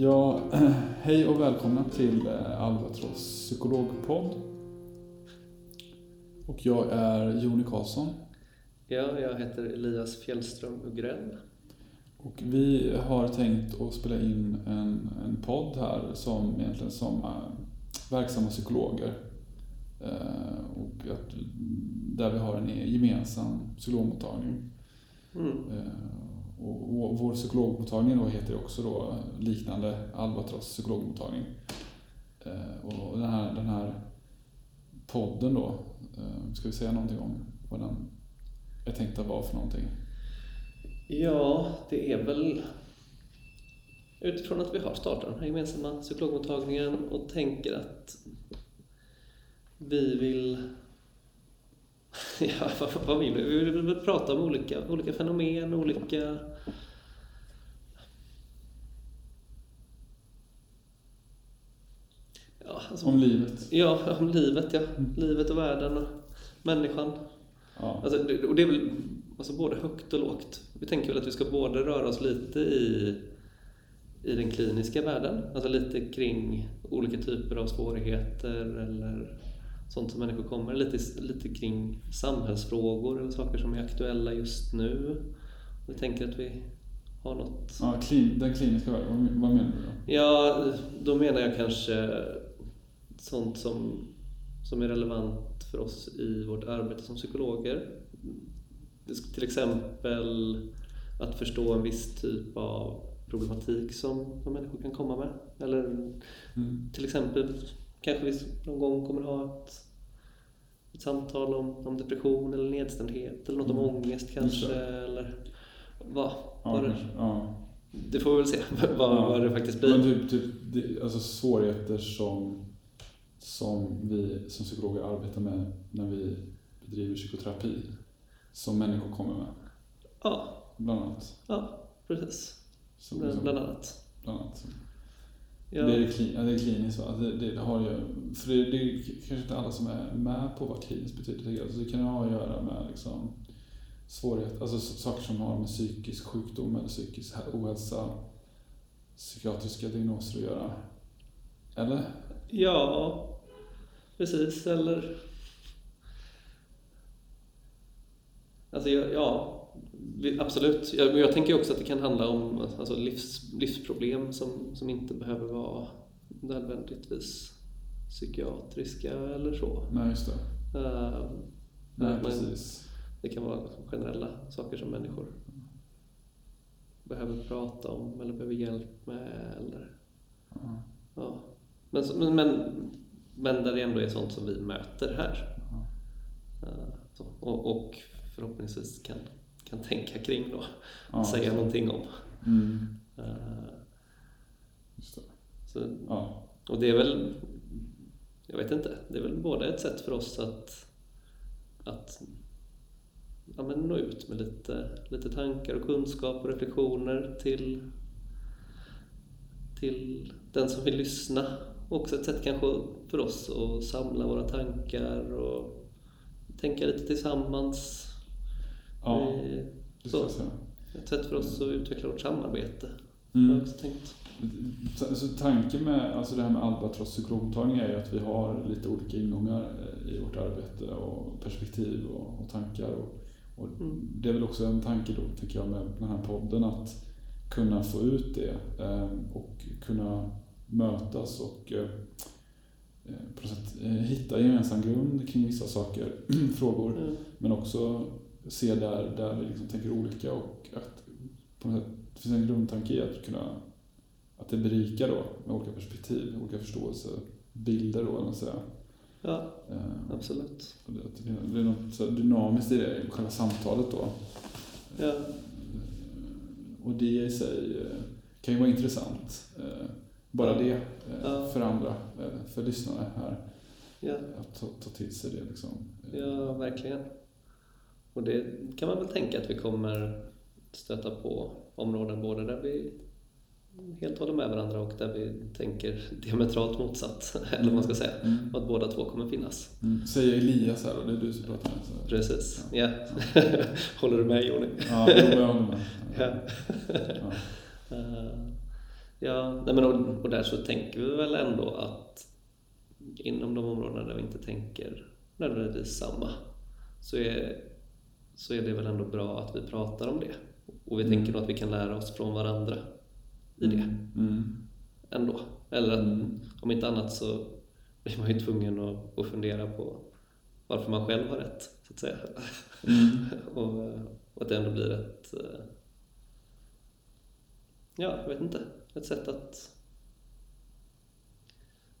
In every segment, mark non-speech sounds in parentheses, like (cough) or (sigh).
Ja, (clears throat) hej och välkomna till eh, Albatross psykologpodd. Och jag är Joni Karlsson. Ja, jag heter Elias Fjällström Ugrell. Och vi har tänkt att spela in en, en podd här som egentligen som verksamma psykologer. Uh, och att, där vi har en gemensam psykologmottagning. Mm. Och vår psykologmottagning då heter också då liknande Albatross psykologmottagning. Eh, och den här, den här podden då, eh, ska vi säga någonting om vad den är tänkt att vara för någonting? Ja, det är väl utifrån att vi har startat den här gemensamma psykologmottagningen och tänker att vi vill (laughs) Ja, vad vill vi? Vi vill väl prata om olika, olika fenomen, olika... Ja, alltså, om livet? Ja, om livet ja. Mm. Livet och världen och människan. Ja. Alltså, och det är väl alltså, både högt och lågt. Vi tänker väl att vi ska både röra oss lite i, i den kliniska världen, alltså lite kring olika typer av svårigheter eller sånt som människor kommer, lite, lite kring samhällsfrågor eller saker som är aktuella just nu. Vi tänker att vi har något... Ja, klin, den kliniska världen, vad menar du då? Ja, då menar jag kanske sånt som, som är relevant för oss i vårt arbete som psykologer. Till exempel att förstå en viss typ av problematik som, som människor kan komma med. Eller mm. till exempel kanske vi någon gång kommer ha ett, ett samtal om, om depression eller nedstämdhet eller något mm. om ångest kanske. Eller vad, ja, vad det, ja. det får vi väl se (laughs) vad, ja. vad det faktiskt blir. Men typ, typ det, alltså svårigheter som, som vi som psykologer arbetar med när vi bedriver psykoterapi. Som människor kommer med. Ja. Bland annat. Ja, precis. Som, bland, bland annat. Bland annat. Ja. Det, är, ja, det är kliniskt va? Det, det, det, har ju, för det, det är kanske inte alla som är med på vad kliniskt betyder. Alltså det kan ha att göra med liksom svårigheter, alltså saker som har med psykisk sjukdom eller psykisk ohälsa, psykiatriska diagnoser att göra. Eller? Ja, precis. Eller... Alltså, ja, Absolut. Jag, jag tänker också att det kan handla om alltså, livs, livsproblem som, som inte behöver vara nödvändigtvis psykiatriska eller så. Nej, just det. Uh, Nej, precis. Det kan vara generella saker som människor behöver prata om eller behöver hjälp med. Eller, uh. ja. men, men, men, men där det ändå är sånt som vi möter här. Uh, så, och, och förhoppningsvis kan kan tänka kring då. Ja, säga någonting om. Mm. Uh, det. Så, ja. Och det är väl, jag vet inte, det är väl både ett sätt för oss att, att ja, men nå ut med lite, lite tankar och kunskap och reflektioner till, till den som vill lyssna. Också ett sätt kanske för oss att samla våra tankar och tänka lite tillsammans Ja, det säga. Ett sätt för oss att utveckla vårt samarbete. Mm. Jag också tänkt. Så tanken med alltså det här med Albatross psykologmottagning är ju att vi har lite olika ingångar eh, i vårt arbete och perspektiv och, och tankar. Och, och mm. Det är väl också en tanke då, tycker jag, med den här podden att kunna få ut det eh, och kunna mötas och eh, på något sätt hitta gemensam grund kring vissa saker, (clears throat) frågor, mm. men också se där, där vi liksom tänker olika och att på något sätt, det finns en grundtanke i att kunna att det berikar då med olika perspektiv, olika förståelsebilder då, eller säga. Ja, eh, absolut. Det, det, är något dynamiskt i det, i själva samtalet då. Ja. Eh, och det i sig eh, kan ju vara intressant. Eh, bara det ja. för andra, för lyssnare här. Ja. Att ta, ta till sig det liksom. Ja, verkligen. Och det kan man väl tänka att vi kommer stöta på områden både där vi helt håller med varandra och där vi tänker (laughs) diametralt motsatt, (laughs) eller vad man ska säga. Mm. Och att båda två kommer finnas. Mm. Säger Elias här och det är du som pratar med. Så. Precis, ja. ja. (laughs) håller du med Joni? Ja, jag håller med. ja. ja. Uh, Ja, nej men och, och där så tänker vi väl ändå att inom de områdena där vi inte tänker nödvändigtvis samma så är, så är det väl ändå bra att vi pratar om det. Och vi Mm. tänker nog att vi kan lära oss från varandra i det Mm. ändå. Eller att, Mm. om inte annat så blir man ju tvungen att, att fundera på varför man själv har rätt, så att säga. Mm. (laughs) och, och att det ändå blir ett... eh, Ja, jag vet inte. Ett sätt att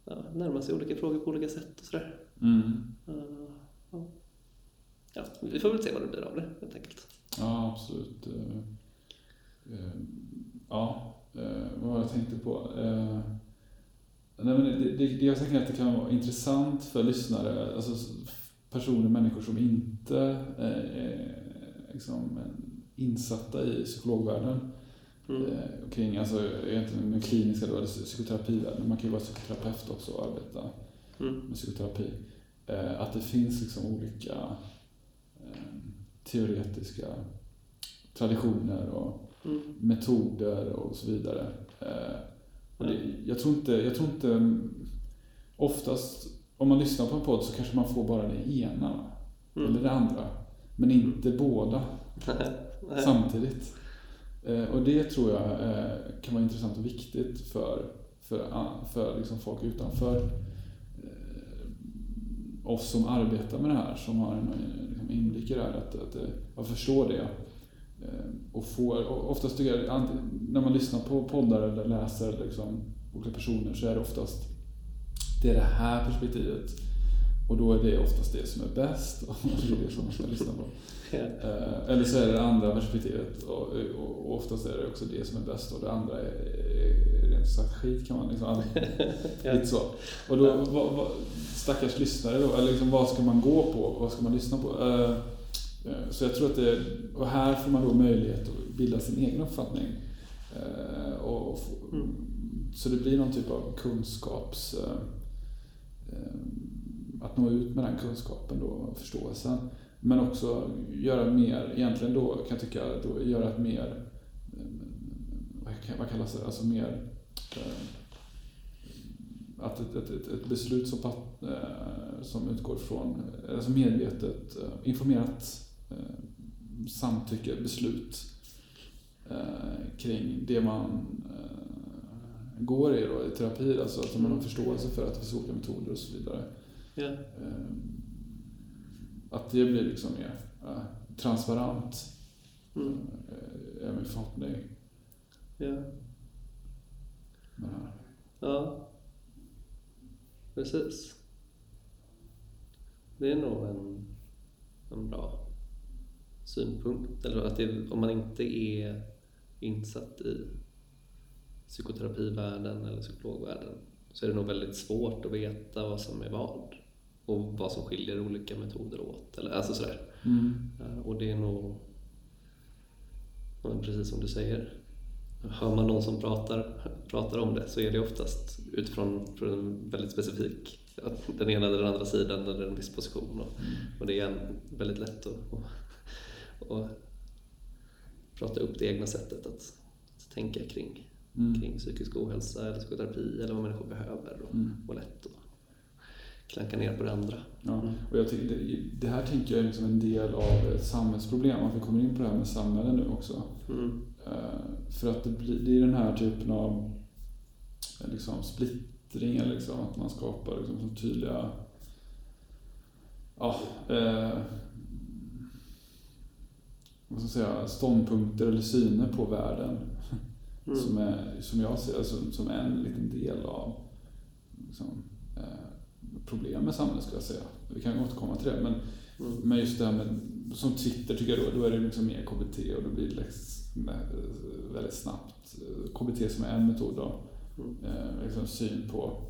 ja, närma sig olika frågor på olika sätt och sådär. Mm. Eh, ja. Ja, vi får väl se vad det blir av det helt enkelt. Ja, absolut. Eh, eh, Ja, eh, vad var jag tänkte på? Nej, men det, det, det, jag tänker att det kan vara intressant för lyssnare, alltså personer, människor som inte är liksom insatta i psykologvärlden. Mm. Kring, alltså egentligen den kliniska då, eller psykoterapivärlden. Man kan ju vara psykoterapeut också och arbeta Mm. med psykoterapi. Att det finns liksom olika teoretiska traditioner och Mm. metoder och så vidare. Eh, och det, jag, tror inte, jag tror inte... Oftast, om man lyssnar på en podd så kanske man får bara det ena eller Mm. det andra. Men inte båda (laughs) Nej. samtidigt. Eh, och det tror jag eh, kan vara intressant och viktigt för, för, för liksom folk utanför oss som arbetar med det här, som har en eh, liksom, inblick i det här, att, att, eh, att förstå det. Eh, och och oftast tycker jag, när man lyssnar på poddar eller läser liksom, olika personer så är det oftast det är det här perspektivet. Och då är det oftast det som är bäst (laughs) och det är det som man ska lyssna på. Eller så är det det andra perspektivet och, och, och oftast är det också det som är bäst och det andra är, sagt skit kan man liksom aldrig, (laughs) Ja. lite så. Och då, vad, vad, stackars lyssnare då, eller liksom vad ska man gå på, vad ska man lyssna på? Eh, Så jag tror att det, och här får man då möjlighet att bilda sin egen uppfattning. Eh, Och, och Mm. Så det blir någon typ av kunskaps... eh, Att nå ut med den kunskapen då, och förståelsen. Men också göra mer, egentligen då kan jag tycka, då göra ett mer, vad kallas det, alltså mer, att ett, ett, ett, beslut som, eh, som utgår från, medvetet, eh, informerat eh, samtycke, beslut eh, kring det man eh, går i då, i terapi, alltså att man har förståelse för att det finns olika metoder och så vidare. Eh, Att det blir liksom mer eh, transparent, Mm. eh, är min förhoppning Ja. Ja. Precis. Det är nog en, en bra synpunkt. Eller att det, om man inte är insatt i psykoterapivärlden eller psykologvärlden så är det nog väldigt svårt att veta vad som är vad och vad som skiljer olika metoder åt. Eller, alltså sådär. Mm. Eh, Och det är nog, precis som du säger, hör man någon som pratar, pratar om det så är det oftast utifrån från en väldigt specifik, den ena eller den andra sidan eller en viss position. Och, och det är en, väldigt lätt att, att, att prata upp det egna sättet att, att tänka kring, Mm. kring psykisk ohälsa eller psykoterapi eller vad människor behöver och, Mm. och lätt att klanka ner på det andra. Ja, och jag tycker det, det här tänker jag är liksom en del av ett samhällsproblem, att vi kommer in på det här med samhället nu också. Mm. Eh, För att det, blir, det är den här typen av eh, liksom, splittring, eller liksom, att man skapar liksom, tydliga ja, eh, vad ska jag säga, ståndpunkter eller syner på världen. Mm. Som, är, som jag ser som, som är en liten del av liksom, eh, problem med samhället skulle jag säga. Vi kan återkomma till det. Men, Mm. men just det här med, som Twitter tycker jag då, då är det liksom mer KBT och då blir det med- väldigt snabbt. eh, KBT som är en metod då. Mm. Eh, liksom syn på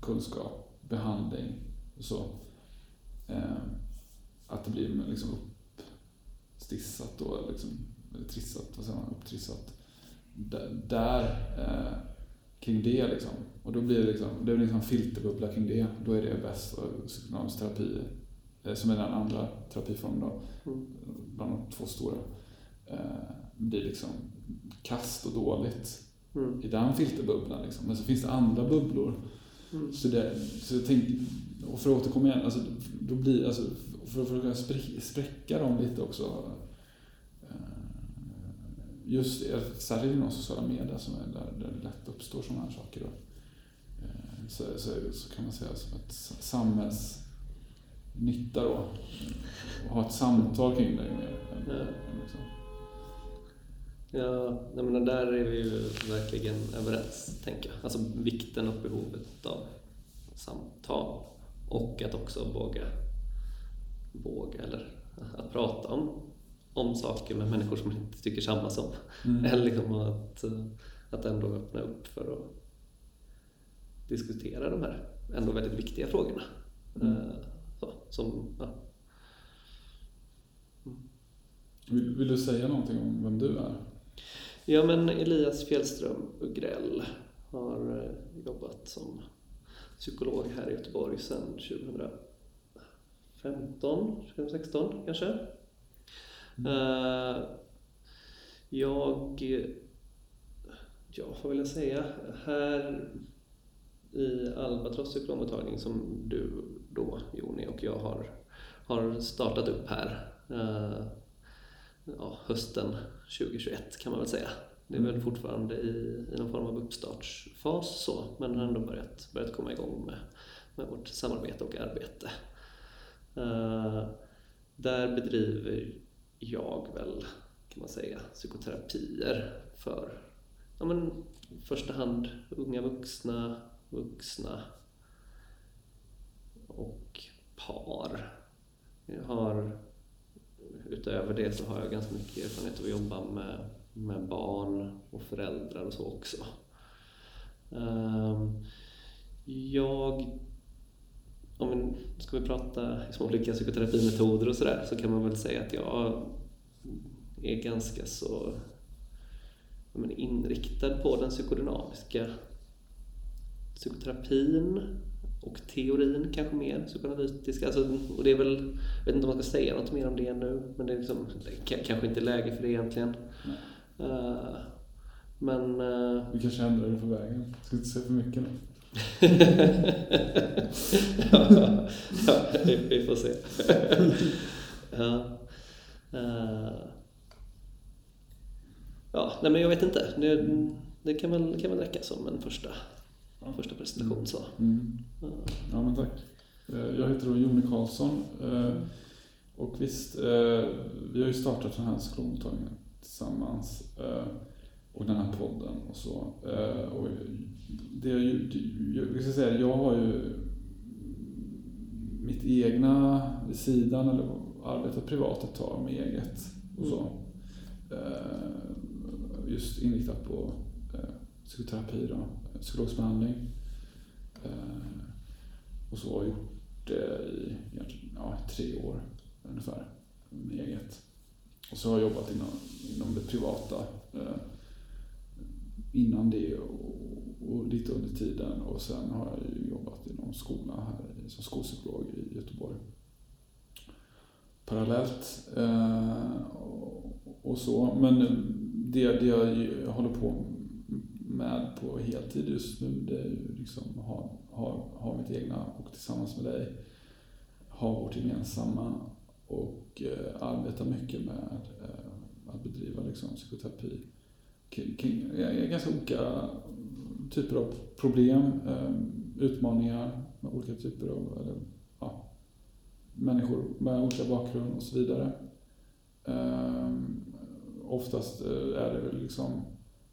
kunskap, behandling och så. Eh, att det blir liksom uppstissat då, liksom, eller trissat, vad säger man, upptrissat. Där, eh, kring det liksom. Och då blir det liksom, det blir liksom en filterbubbla kring det. Då är det bäst och psykodynamisk terapi, eh, som är den andra terapiformen då, Mm. bland de två stora, eh, blir liksom kast och dåligt. mm. i den filterbubblan. Liksom. Men så finns det andra bubblor. Mm. Så, det, så jag tänkte, och för att återkomma igen, alltså, då blir, alltså, för, att spräcka dem lite också. Eh, just särskilt inom sociala medier som är där, där det lätt uppstår sådana här saker. Då. Eh, så, så, så kan man säga som ett samhällsnytta då. Att ha ett samtal kring det. Med, ja. Liksom. Ja, jag menar, där är vi ju verkligen överens, tänker jag. Alltså vikten och behovet av samtal och att också våga, våga eller att prata om, om saker med människor som man inte tycker samma som. Mm. Eller liksom att, att ändå öppna upp för att diskutera de här ändå väldigt viktiga frågorna. Mm. Eh, så, som, ja. vill, vill, du säga någonting om vem du är? Ja, men Elias Fjällström Ugrell har eh, jobbat som psykolog här i Göteborg sedan 2015, 2016 kanske. Mm. Uh, jag, ja vad vill jag säga, här i Albatross psykologmottagning som du då Joni och jag har, har startat upp här uh, ja, hösten 2021 kan man väl säga. Det är väl mm. fortfarande i, i någon form av uppstartsfas så, men har ändå börjat, börjat komma igång med, med vårt samarbete och arbete. Uh, där bedriver jag väl, kan man säga, psykoterapier för ja, men, i första hand unga vuxna, vuxna och par. Jag har, utöver det så har jag ganska mycket erfarenhet av att jobba med med barn och föräldrar och så också. Ehm, jag, om vi ska vi prata liksom olika psykoterapimetoder och sådär, så kan man väl säga att jag är ganska så men, inriktad på den psykodynamiska psykoterapin och teorin kanske mer, psykoanalytiska. Alltså, och det är väl, jag vet inte om man ska säga något mer om det nu, men det är liksom, kanske inte läge för det egentligen. Eh, men... Eh, vi kanske ändrar det på vägen. Ska inte säga för mycket nu. (laughs) ja, ja, vi får se. (laughs) ja. Uh, ja, nej men jag vet inte. Det, det kan, väl, kan väl räcka som en första, första presentation. Så. Mm. Ja, men tack. Jag heter då Joni Karlsson. Och visst, vi har ju startat den här skolmottagningen tillsammans. Eh, och den här podden och så. Eh, och det är ju, jag, ska säga, jag har ju mitt egna vid sidan, eller arbetat privat ett tag med eget och så. Mm. Just inriktat på psykoterapi då, psykologisk behandling. Eh, och så har jag gjort det i ja, tre år ungefär med eget. Och så har jag jobbat inom, inom det privata eh, innan det och, och lite under tiden. Och sen har jag jobbat inom skolan här som skolpsykolog i Göteborg. Parallellt eh, och, så. Men det, det jag håller på med på heltid just nu det är ju liksom har, har, har mitt egna och tillsammans med dig Har vårt gemensamma och eh, arbetar mycket med eh, att bedriva liksom, psykoterapi kring, kring ganska olika typer av problem, eh, utmaningar med olika typer av eller, ja, människor med olika bakgrund och så vidare. Ehm, oftast eh, är det väl liksom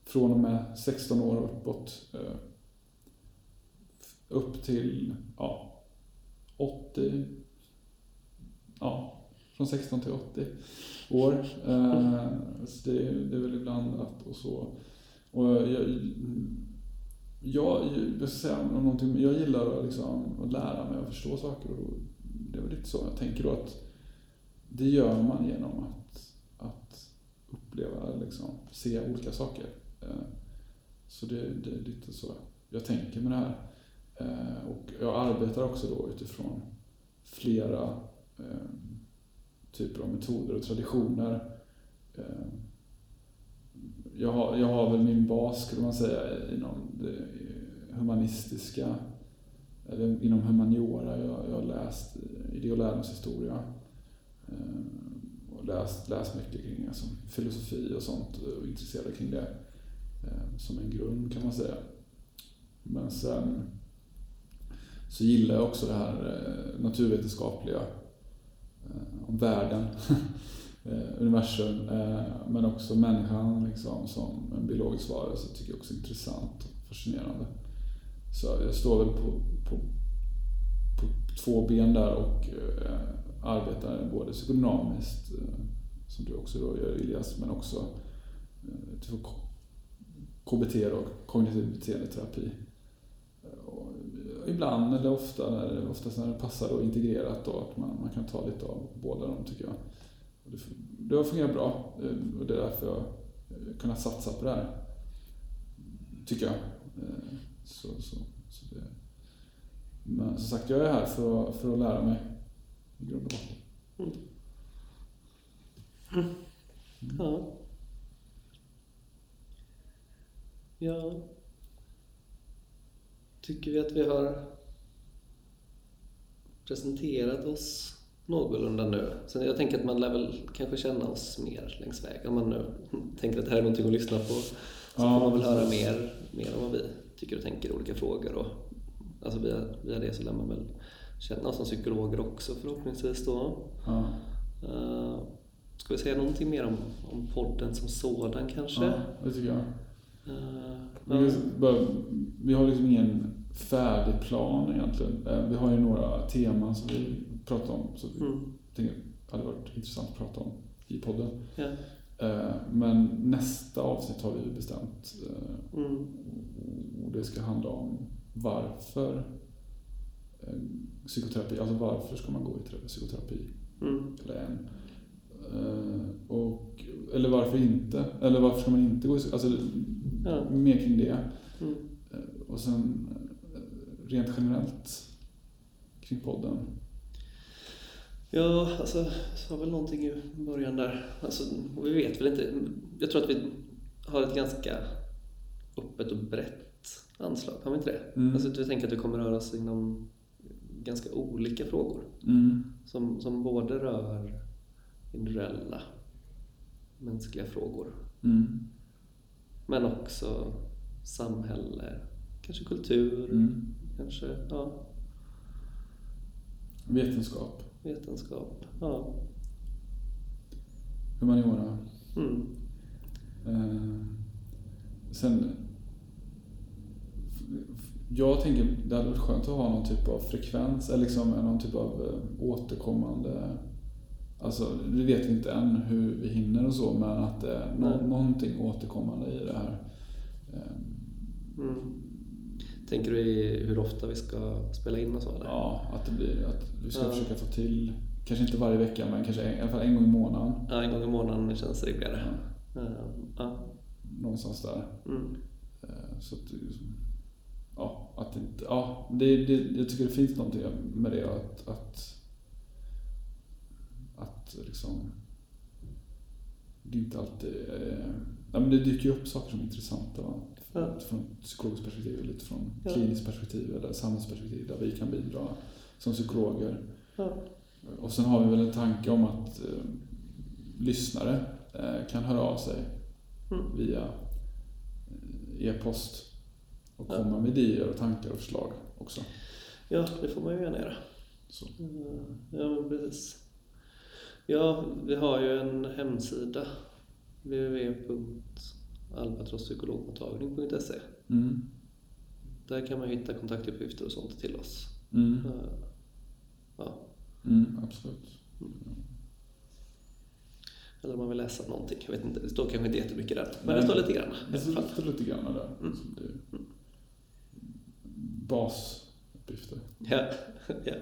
från och med 16 år uppåt eh, upp till ja, 80, ja, från 16 till 80 år. Eh, så det, det är ibland att och så. Och jag, jag, jag, säga någonting, jag gillar liksom att lära mig och förstå saker. Och det är väl lite så jag tänker då att det gör man genom att, att uppleva, liksom, se olika saker. Eh, så det, det är lite så jag tänker med det här. Eh, och jag arbetar också då utifrån flera eh, typer av metoder och traditioner. Jag, har, jag har väl min bas, skulle man säga, inom det humanistiska, eller inom humaniora. Jag, jag har läst idé och lärdomshistoria. Och läst, läst mycket kring alltså, filosofi och sånt och intresserad kring det Eh, som en grund kan man säga. Men sen så gillar jag också det här eh, naturvetenskapliga eh, om världen, (laughs) eh, universum, men också människan liksom, som en biologisk varelse tycker jag också är intressant och fascinerande. Så jag står väl på, på, på två ben där och arbetar både psykodynamiskt, eh, som du också då gör Elias, men också eh, KBT och kognitiv beteendeterapi. Och ibland, eller ofta, när, oftast när det passar och integrerat då, att man, man kan ta lite av båda dem tycker jag. Det, det har fungerat bra eh, och det är därför jag har kunnat satsa på det här. Tycker jag. Så, så, så det. Men som sagt, jag är här för, för att lära mig i grund och botten. Mm. Mm. Ja. Ja. Tycker vi att vi har presenterat oss någorlunda nu. Så jag tänker att man lär väl kanske känna oss mer längs vägen. Om man nu (laughs) tänker att det här är någonting att lyssna på så ja, får man väl höra mer, mer om vad vi tycker och tänker i olika frågor. Och, alltså via, via det så lär man väl känna oss som psykologer också förhoppningsvis då. Ja. Uh, ska vi säga någonting mer om, om podden som sådan kanske? Ja, det tycker jag. Vi, bara, vi har liksom ingen färdig plan egentligen. Uh, vi har ju några teman som vi pratar om som vi mm. tänkte hade varit intressant att prata om i podden. Ja. Men nästa avsnitt har vi bestämt. Mm. Och det ska handla om varför psykoterapi, alltså varför ska man gå i psykoterapi? Mm. Eller en. Och, eller varför inte? Eller varför ska man inte gå i Alltså ja. mer kring det. Mm. Uh, och sen uh, rent generellt kring podden. Ja, alltså jag sa väl någonting i början där. Alltså, vi vet väl inte. Jag tror att vi har ett ganska öppet och brett anslag, har vi inte det? Mm. Alltså, jag tänker att vi kommer röra oss inom ganska olika frågor. Mm. Som, som både rör individuella mänskliga frågor. Mm. Men också samhälle, kanske kultur, mm. kanske ja. Vetenskap. Vetenskap, ja. Humaniora. Mm. Eh, sen jag tänker det hade varit skönt att ha någon typ av frekvens, eller liksom någon typ av eh, återkommande Alltså, vi vet inte än hur vi hinner och så, men att det är no någonting återkommande i det här. Ehm. Mm. Tänker du hur ofta vi ska spela in och så? Eller? Ja, att, det blir, att vi ska ja. försöka få till, kanske inte varje vecka, men kanske i alla fall en gång i månaden. Ja, en gång i månaden känns rimligare. Ja. Ja. Någonstans där. Mm. Ehm, så att, ja, att inte, ja, det, det, jag tycker det finns någonting med det att, att, att liksom, det är inte alltid, eh, ja, men det dyker ju upp saker som är intressanta va? Ja. från ett psykologiskt perspektiv, lite från ja. kliniskt perspektiv eller samhällsperspektiv där vi kan bidra som psykologer. Ja. Och sen har vi väl en tanke om att eh, lyssnare eh, kan höra av sig mm. via eh, e-post och komma ja. med idéer och tankar och förslag också. Ja, det får man ju gärna göra. Så. Ja, men precis. Ja, vi har ju en hemsida www.albatrosspsykologmottagning.se mm. Där kan man hitta kontaktuppgifter och sånt till oss. Mm. Ja. Mm, absolut. Mm. Eller om man vill läsa någonting. Jag vet inte, det står kanske inte jättemycket där. Men Nej, det står lite grann. Det står lite grann där. Mm. basuppgifter. (laughs) Ja. ja.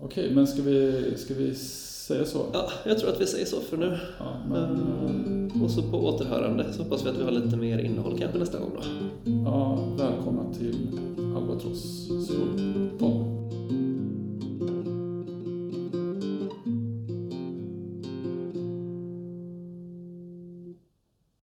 Okej, okay, men ska vi, ska vi säga så? Ja, jag tror att vi säger så för nu. Ja, men... um, och så på återhörande så hoppas vi att vi har lite mer innehåll kanske nästa gång då. Ja, välkomna till Albatross podd.